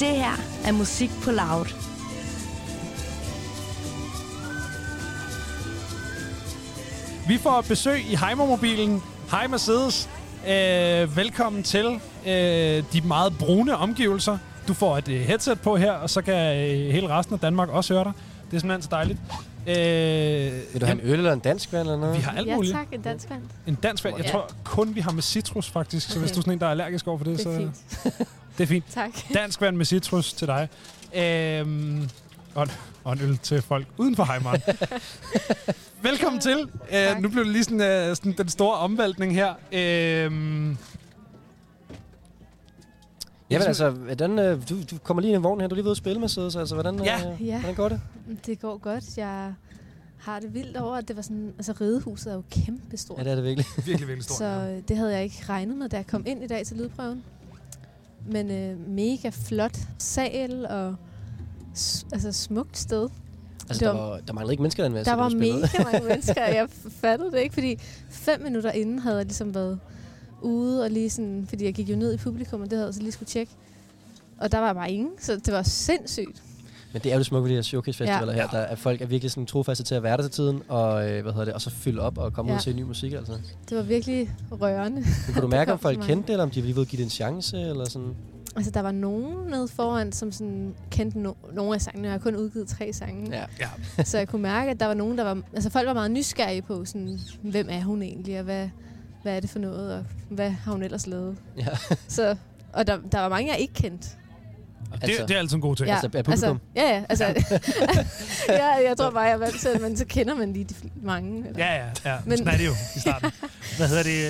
Det her er Musik på Loud. Vi får besøg i Heimermobilen. Hej Mercedes. Øh, velkommen til øh, de meget brune omgivelser. Du får et øh, headset på her, og så kan øh, hele resten af Danmark også høre dig. Det er simpelthen så dejligt. Øh, Vil du have en øl eller en dansk vand eller noget? Vi har alt Ja muligt. tak, en dansk vand. En dansk vand. Jeg Ja. tror kun, vi har med citrus faktisk. Så hvis Okay. du er sådan en, der er allergisk over for det, Det er så fint. Det er fint. Tak. Dansk vand med citrus til dig. Øhm, og, en- og en øl til folk uden for Heimeren. Velkommen til. Øh, Tak. nu blev det lige sådan, øh, sådan den store omvæltning her. Øhm, Jamen altså, hvordan, øh, du, du kommer lige ind i vognen her, du er lige ved at spille med Sædes, altså hvordan, Ja. øh, Ja. hvordan går det? Det går godt. Jeg har det vildt over, at det var sådan... Altså, ridehuset er jo kæmpestort. Ja, det er det virkelig. virkelig, virkelig stort. Så øh, det havde jeg ikke regnet med, da jeg kom ind i dag til lydprøven. Men øh, mega flot sal og altså smukt sted. Altså, Det der, var- var, der manglede ikke mennesker den Der var mega mange mennesker, og jeg fattede det ikke, fordi fem minutter inden havde jeg ligesom været ude, og lige sådan, fordi jeg gik jo ned i publikum, og det havde jeg så lige skulle tjekke. Og der var bare ingen, så det var sindssygt. Men det er jo det smukke ved de her showcase-festivaler Ja. her, der er folk er virkelig sådan trofaste til at være der til tiden, og, øh, hvad hedder det, og så fylde op og komme ja. ud og se ny musik, altså. Men Det var virkelig rørende. kunne du mærke, om folk kendte det, eller om de lige ville give det en chance, eller sådan? Altså, der var nogen nede foran, som sådan kendte no- nogle af sangene. Jeg har kun udgivet tre sange. Ja. Ja. Så jeg kunne mærke, at der var nogen, der var... Altså, folk var meget nysgerrige på, sådan, hvem er hun egentlig, og hvad, hvad er det for noget, og hvad har hun ellers lavet? Ja. Så, og der, der var mange, jeg ikke kendte. Det, Altså- det er altid en god ting. Ja, Altså, er publikum? ja, ja. Altså, ja, jeg tror bare, jeg er vant til, at man, så kender man lige de mange. Eller? Ja, ja, ja. Men Men- sådan er det jo i starten. Hvad hedder det?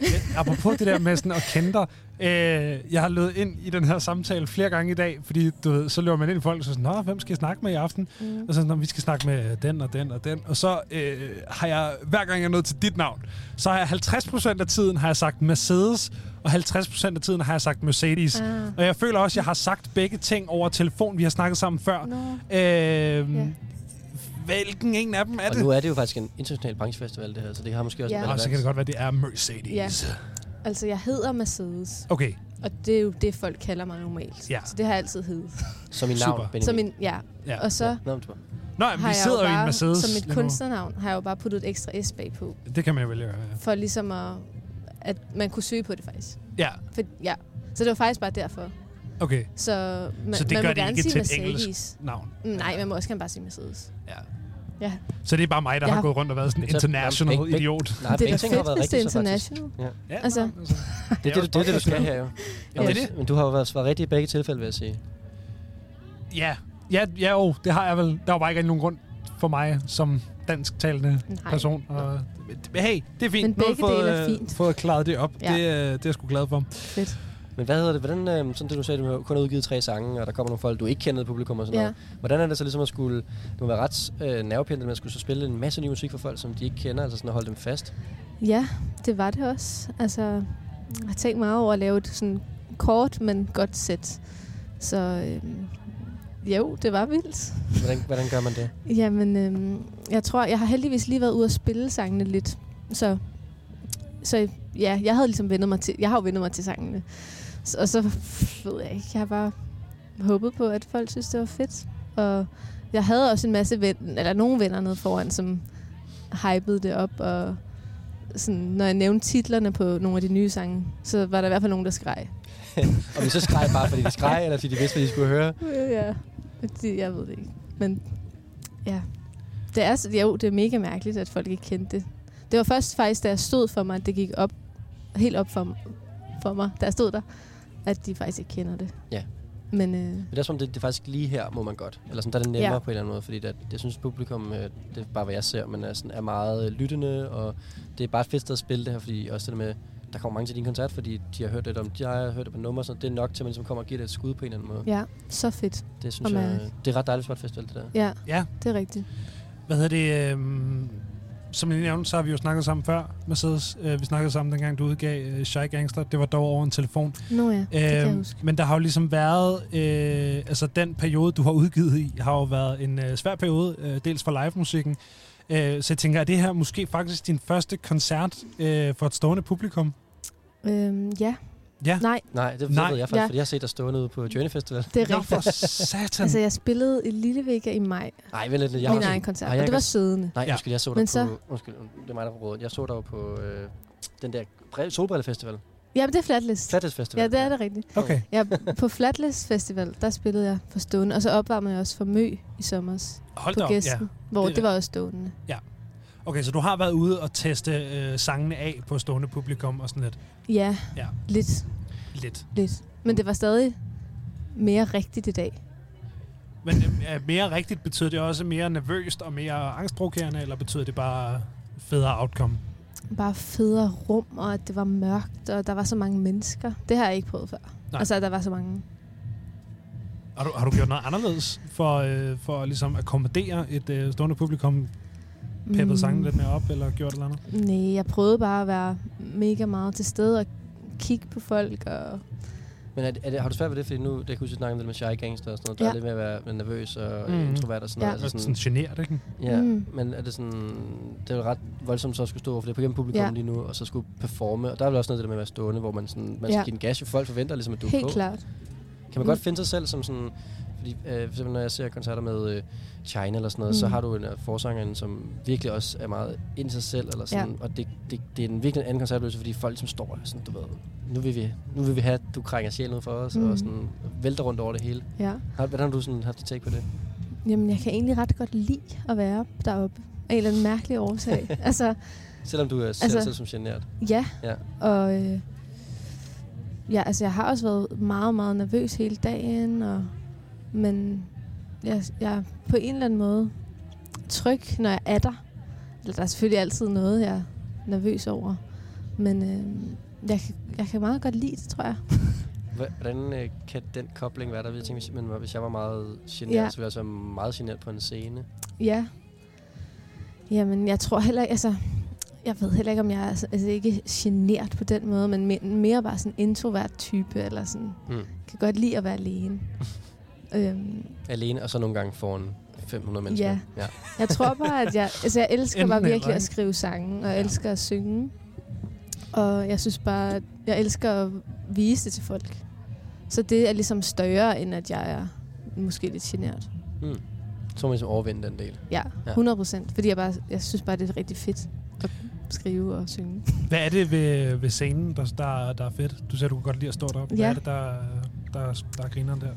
Ja, apropos det der med sådan at kende dig. Øh, jeg har løbet ind i den her samtale flere gange i dag, fordi du ved, så løber man ind i folk og så sådan, Nå, hvem skal jeg snakke med i aften? Mm. Og så sådan, "Nå, vi skal snakke med den og den og den. Og så øh, har jeg, hver gang jeg er nået til dit navn, så har jeg 50% af tiden har jeg sagt Mercedes, og 50% af tiden har jeg sagt Mercedes. Ah. Og jeg føler også, at jeg har sagt begge ting over telefon. Vi har snakket sammen før. Nå. Øh, Ja. Hvilken en af dem er Og det? nu er det jo faktisk en international branchefestival, det her, så det har måske også Ja. en Og så kan det godt være, det er Mercedes. Ja. Altså, jeg hedder Mercedes, Okay, og det er jo det, folk kalder mig normalt. Ja. Så det har jeg altid heddet. Som i navn, Benjamin. Så min, ja. ja. Og så Nå, men du- Nå, har vi jeg sidder jo i en bare, Mercedes. som mit kunstnernavn, har jeg jo bare puttet et ekstra S bag på, Det kan man jo vælge. Ja. for ligesom at, at man kunne søge på det faktisk. ja, For, ja. Så det var faktisk bare derfor. Okay. Så, man, Så det man gør må det gerne ikke sige til et engelsk navn. Nej, man må også gerne bare sige Mercedes. Ja. Ja. Så det er bare mig, der Jeg har har- gået rundt og været sådan en international begge- idiot. Nej, det er da har været hvis det er international. Ja. Ja, Altså-. Det er det, du- det, er det, du skal her jo. Ja, det er det. Men du har jo været svaret rigtigt i begge tilfælde, vil jeg sige. Ja, ja, ja jo, det har jeg vel. Der var bare ikke rigtig nogen grund for mig som dansktalende Nej. person. Og, men hey, det er fint. Men Nu har jeg begge dele er fået, øh, fint. fået klaret det op. Ja. Det, det er jeg sgu glad for. Fedt. Men hvad hedder det? Hvordan, øh, sådan det du sagde, du har kun har udgivet tre sange, og der kommer nogle folk, du ikke kender i publikum og sådan Ja. noget. Hvordan er det så ligesom at skulle, det må være ret øh, at man skulle så spille en masse ny musik for folk, som de ikke kender, altså sådan at holde dem fast? Ja, det var det også. Altså, jeg har tænkt meget over at lave et sådan kort, men godt sæt. Så øhm, jo, det var vildt. Hvordan, hvordan gør man det? Jamen, øhm, jeg tror, jeg har heldigvis lige været ude og spille sangene lidt. Så, så ja, jeg havde ligesom vendet mig til, jeg har jo vendet mig til sangene. Og så ved jeg ikke, jeg har bare håbet på, at folk synes, det var fedt. Og jeg havde også en masse ven, eller nogle venner nede foran, som hypede det op, og sådan, når jeg nævnte titlerne på nogle af de nye sange, så var der i hvert fald nogen, der skreg. Og vi så skreg bare, fordi de skreg, eller fordi de vidste, hvad de skulle høre? Ja, det, jeg ved det ikke. Men ja, det er, jo, det er mega mærkeligt, at folk ikke kendte det. Det var først faktisk, da jeg stod for mig, at det gik op, helt op for, for mig, da jeg stod der, at de faktisk ikke kender det. Ja. Men øh, Men det er som, det, det er faktisk lige her, må man godt. Eller sådan, der er det nemmere Ja. på en eller anden måde, fordi det, jeg synes, publikum, øh, det er bare, hvad jeg ser, men er, sådan, er meget øh, lyttende, og det er bare et fedt sted at spille det her, fordi også det der med, der kommer mange til din koncert, fordi de har hørt lidt om, de har hørt det på nummer, så det er nok til, at man ligesom kommer og giver det et skud på en eller anden måde. ja, så fedt. Det synes jeg, det er ret dejligt for et festival, det der. Ja, Ja, det er rigtigt. hvad hedder det? øhm, som jeg nævnte, så har vi jo snakket sammen før, Mercedes. Øh, vi snakkede sammen, dengang du udgav øh, Shy Gangster. Det var dog over en telefon. Nå ja, det kan jeg Øhm, huske. men der har jo ligesom været, øh, altså den periode, du har udgivet i, har jo været en øh, svær periode, øh, dels for live-musikken. Øh, så jeg tænker, er det her måske faktisk din første koncert øh, for et stående publikum? Øhm, ja, Ja. Nej, Nej, det, Nej. ved jeg faktisk, Ja. fordi jeg har set dig stående ude på Journey Festival. det er Nå, rigtigt. for satan. Altså, jeg spillede i Lillevega i maj. Nej, vent lidt. Jeg min egen koncert, Ej, jeg og det var siddende. Nej, Ja. undskyld, jeg så dig Men på... så- Undskyld, det er mig, der på rådet. Jeg så dig jo på øh, den der solbrillefestival. Ja, men det er Flatlist. Flatlist Festival. Ja, det er det rigtigt. Okay. Ja, på Flatlist Festival, der spillede jeg for stående, og så opvarmede jeg også for Mø i sommer Hold på da op. Ja. gæsten, hvor Det det, det var også stående. Okay, så du har været ude og teste øh, sangene af på stående publikum og sådan lidt. Ja, Ja. lidt, lidt. lidt. Men det var stadig mere rigtigt i dag. Men øh, er mere rigtigt, betyder det også mere nervøst og mere angstprovokerende, eller betyder det bare federe outcome? Bare federe rum, og at det var mørkt, og der var så mange mennesker. Det har jeg ikke prøvet før. Nej. Altså, at der var så mange. Har du, har du gjort noget anderledes for, øh, for at ligesom akkommodere et øh, stående publikum? Peppet Mm. sangen lidt mere op, eller gjort et eller andet? Nej, jeg prøvede bare at være mega meget til stede og kigge på folk. Og Men er det, er det, har du svært ved det? Fordi nu, det kan jeg huske, snakke lidt med Shy Gangster og sådan noget. Der Ja. er lidt med at være, nervøs og Mm. introvert og sådan Ja. noget. Altså sådan, sådan genert, ikke? Ja, Mm. men er det sådan, det er jo ret voldsomt så at skulle stå over for det på gennem publikum Ja. lige nu, og så skulle performe, og der er vel også noget af det med at være stående, hvor man, sådan, man skal Ja. give en gas, jo folk forventer ligesom, at du er helt på. klart. Kan man Mm. godt finde sig selv som sådan, fordi øh, for når jeg ser koncerter med øh, China eller sådan noget, mm. så har du en uh, forsanger, som virkelig også er meget ind i sig selv, eller sådan, Ja. og det, det, det er en virkelig anden koncertoplevelse, fordi folk som står sådan, du ved, nu vil vi, nu vil vi have, at du krænger sjælen ud for os, mm. Og sådan vælter rundt over det hele. Ja. Har, hvordan har du sådan haft et take på det? Jamen, jeg kan egentlig ret godt lide at være deroppe. Af en eller anden mærkelig årsag. altså, Selvom du er selv, Altså- selv som genert. ja. Ja. Og øh, ja, altså, jeg har også været meget, meget nervøs hele dagen. Og, men jeg, jeg er på en eller anden måde tryg, når jeg er der. Eller der er selvfølgelig altid noget, jeg er nervøs over. Men øh, jeg, kan, jeg kan meget godt lide det, tror jeg. Hvordan øh, kan den kobling være der? Jeg tænker, men, hvis jeg var meget genert, Ja. så ville jeg være meget genert på en scene. Ja. Jamen, jeg tror heller ikke, altså... Jeg ved heller ikke, om jeg er altså, ikke genert på den måde, men me- mere bare sådan en introvert type, eller sådan, Mm. kan godt lide at være alene. øhm, Alene, og så nogle gange foran 500 mennesker. Ja. ja. jeg tror bare, at jeg, altså jeg elsker Enten bare eller, virkelig ikke? at skrive sange, og jeg Ja. elsker at synge. Og jeg synes bare, at jeg elsker at vise det til folk. Så det er ligesom større, end at jeg er måske lidt genert. Mm. Så må man ligesom overvinde den del. Ja, Ja. 100 procent. Fordi jeg, bare, jeg synes bare, det er rigtig fedt at skrive og synge. Hvad er det ved, ved scenen, der, der, der er fedt? Du siger, du kan godt lide at stå deroppe. Hvad Ja. er det, der, der, der er grineren der?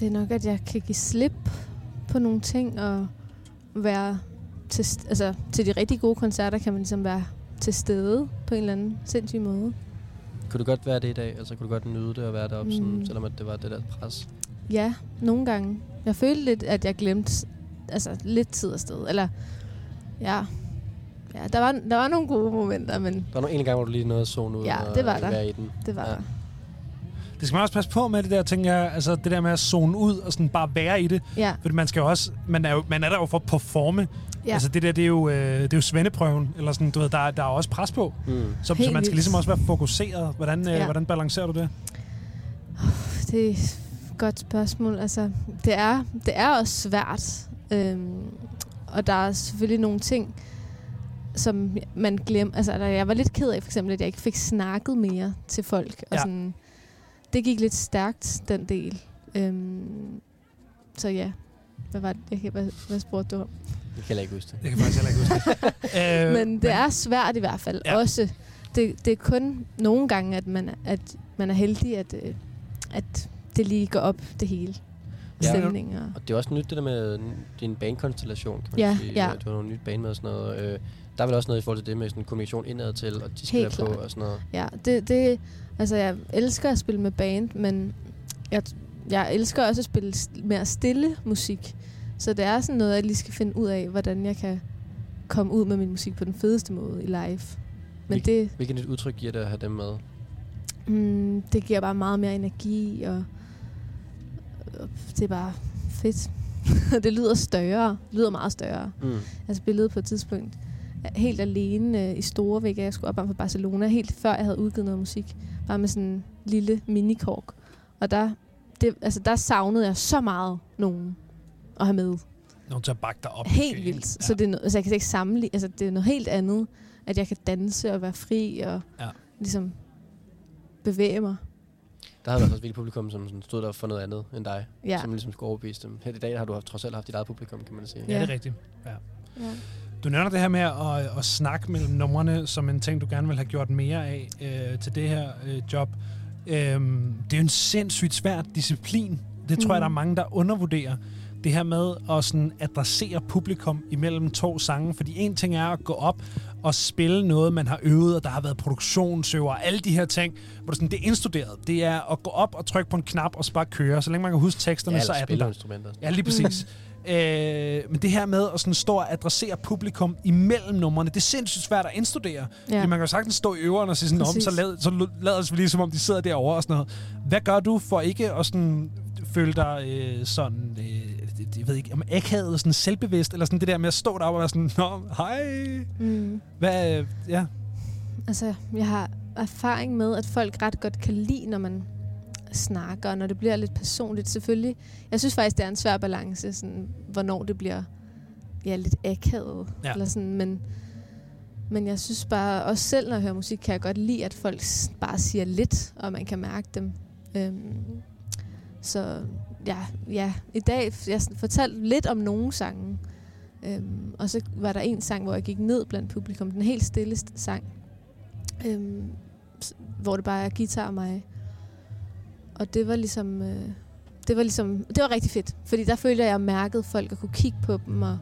Det er nok, at jeg kan give slip på nogle ting og være til, altså, til de rigtig gode koncerter kan man ligesom være til stede på en eller anden sindssyg måde. Kunne du godt være det i dag? Altså, kunne du godt nyde det og være deroppe, mm. sådan, selvom at det var det der pres? Ja, nogle gange. Jeg følte lidt, at jeg glemte altså, lidt tid afsted. Eller, ja, ja der, var, der var nogle gode momenter, men Der var nogle en gang, hvor du lige nåede at zone ud Ja, og det var der. være i den. det var Ja. ja. Det skal man også passe på med det der, tænker jeg. Altså det der med at zone ud og sådan bare være i det. Ja, Fordi man skal jo også, man er, jo, man er der jo for at performe. ja. Altså det der, det er jo, øh, det er jo svendeprøven. Eller sådan, du ved, der, er- der er også pres på. Mm. Så, så man skal ligesom også være fokuseret. Hvordan, øh, Ja. hvordan balancerer du det? Det er et godt spørgsmål. Altså, det er, det er også svært. Øhm, og der er selvfølgelig nogle ting, som man glemmer. Altså, der- jeg var lidt ked af, for eksempel, at jeg ikke fik snakket mere til folk. Og Ja. sådan, det gik lidt stærkt, den del. Øhm, så ja, hvad var det? Jeg hvad, hvad spurgte du om? Jeg kan heller ikke huske det. Jeg kan faktisk heller ikke huske det. øh, Men det er svært i hvert fald Ja. også. Det, det er kun nogle gange, at man, at man er heldig, at, øh, at det lige går op, det hele. Ja. Stemning og... Det er også nyt, det der med din banekonstellation, kan man Ja, sige. ja. Du har nogle nyt bane med og sådan noget. Der er vel også noget i forhold til det med sådan kommunikation indad til, og de skal Helt på klart. og sådan noget. Ja, det, det, altså jeg elsker at spille med band, men jeg, jeg elsker også at spille mere stille musik. Så det er sådan noget, jeg lige skal finde ud af, hvordan jeg kan komme ud med min musik på den fedeste måde i live. Men Hvil- det, Hvilket nyt udtryk giver det at have dem med? mm, det giver bare meget mere energi, og, og det er bare fedt. det lyder større. Det lyder meget større. Mm. Jeg spillede på et tidspunkt helt alene øh, i store vægge. Jeg skulle op fra Barcelona, helt før jeg havde udgivet noget musik. Bare med sådan en lille minikork. Og der, det, altså, der savnede jeg så meget nogen at have med. Nogen til at bakke dig op. Helt måske, vildt. ikke? Så det er noget, altså, jeg kan ikke sammenligne. Altså, det er noget helt andet, at jeg kan danse og være fri og Ja. ligesom bevæge mig. Der havde været også virkelig publikum, som sådan stod der for noget andet end dig. Ja. Som ligesom skulle overbevise dem. Her i dag har du haft- trods alt haft dit eget publikum, kan man sige. Ja, Ja. det er rigtigt. Ja. ja. Du nævner det her med at, at snakke mellem numrene, som en ting, du gerne vil have gjort mere af øh, til det her øh, job. Øhm, det er jo en sindssygt svær disciplin. Det tror mm. jeg, der er Mm. mange, der undervurderer. Det her med at sådan adressere publikum imellem to sange. Fordi en ting er at gå op og spille noget, man har øvet, og der har været produktionsøver, alle de her ting, hvor det, sådan, det er indstuderet. Det er at gå op og trykke på en knap og så bare køre. Så længe man kan huske teksterne, Ja, så er spiller der. Ja, lige præcis. Øh, men det her med at sådan stå og adressere publikum imellem numrene, det er sindssygt svært at indstudere. Ja. Man kan jo sagtens stå i øveren og sige sådan, om, så, lad, så lader os lige, som om de sidder derovre og sådan noget. Hvad gør du for ikke at sådan, føle dig øh, sådan, øh, jeg ved ikke, om akavet, sådan selvbevidst, eller sådan det der med at stå deroppe og være sådan, Nå, hej. Mm. Hvad, øh, ja. Altså, jeg har erfaring med, at folk ret godt kan lide, når man snakker, og når det bliver lidt personligt. Selvfølgelig, jeg synes faktisk, det er en svær balance, sådan, hvornår det bliver ja, lidt akavet. Ja. Eller sådan, men, men jeg synes bare, også selv når jeg hører musik, kan jeg godt lide, at folk bare siger lidt, og man kan mærke dem. Øhm, så ja, ja, i dag, jeg fortalte lidt om nogle sange, øhm, og så var der en sang, hvor jeg gik ned blandt publikum, den helt stilleste sang, øhm, hvor det bare er guitar og mig. Og det var ligesom, øh, det var ligesom, det var rigtig fedt, fordi der følte jeg, at jeg mærkede folk og kunne kigge på dem, og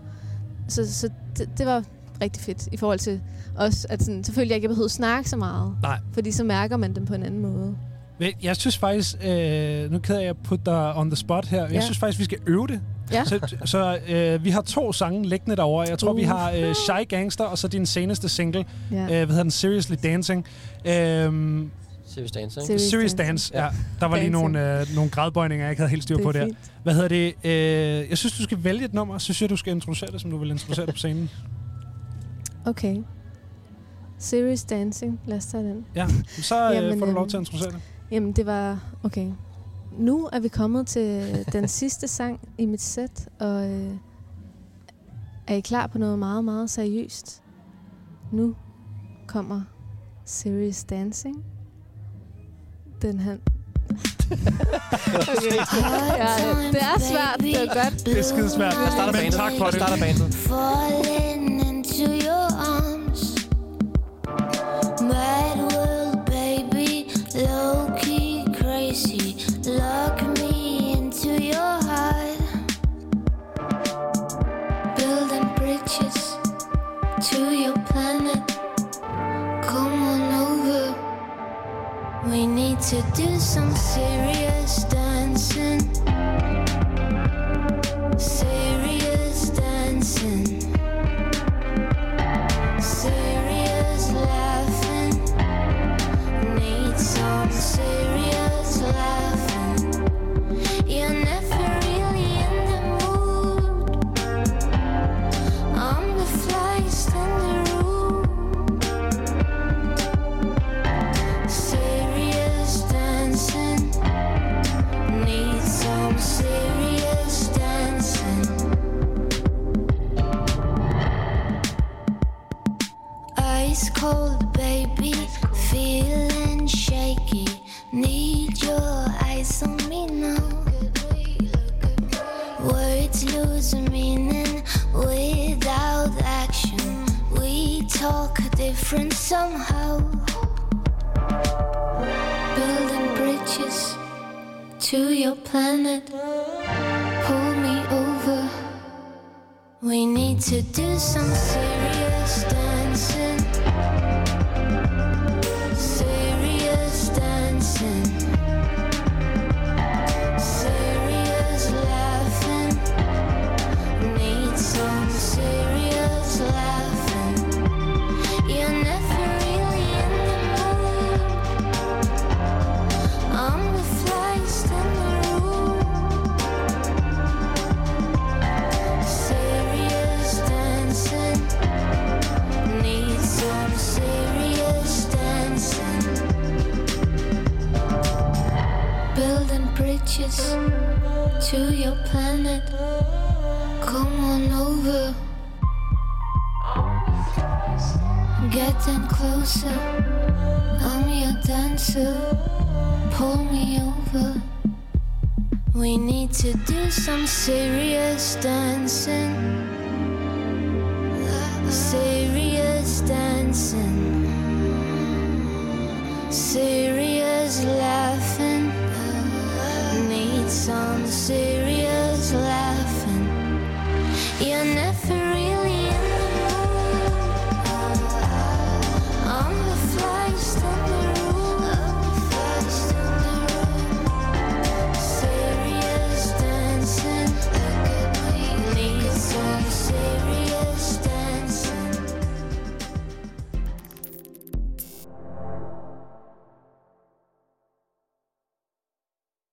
så, så det, det var rigtig fedt i forhold til også, at sådan, selvfølgelig jeg ikke behøvede at snakke så meget. Nej. Fordi så mærker man dem på en anden måde. Men Jeg synes faktisk, øh, nu kan jeg putte dig on the spot her, jeg Ja. synes faktisk, vi skal øve det. Ja. Så, så øh, vi har to sange liggende derovre. Jeg tror, uh. vi har øh, Shy Gangster, og så din seneste single, Ja. øh, hvad hedder den, Seriously Dancing. Øhm, Serious Dance, ikke? Serious Serious Dancing. Dance, ja. Ja. Der var lige nogle, øh, nogle gradbøjninger, jeg ikke havde helt styr på er der. Hvad hedder det? Øh, jeg synes, du skal vælge et nummer. Så synes jeg, du skal introducere det, som du vil introducere det på scenen. Okay. Serious Dancing. Lad os tage den. Ja, så øh, Jamen, får du lov øhm, til at introducere det. Jamen, det var... Okay. Nu er vi kommet til den sidste sang i mit sæt, og øh, er I klar på noget meget, meget seriøst? Nu kommer Serious Dancing. Den her... okay. ja, det er svært, det er godt. Det er skidesvært. Jeg starter Men bandet. tak for Jeg det. starter bandet. To do some serious to your planet. Pull me over. We need to do some serious dancing. Bridges to your planet. Come on over. Getting closer. I'm a dancer, pull me over. We need to do some serious dancing. Serious dancing. Serious laughing it's unserious laughing. You're never.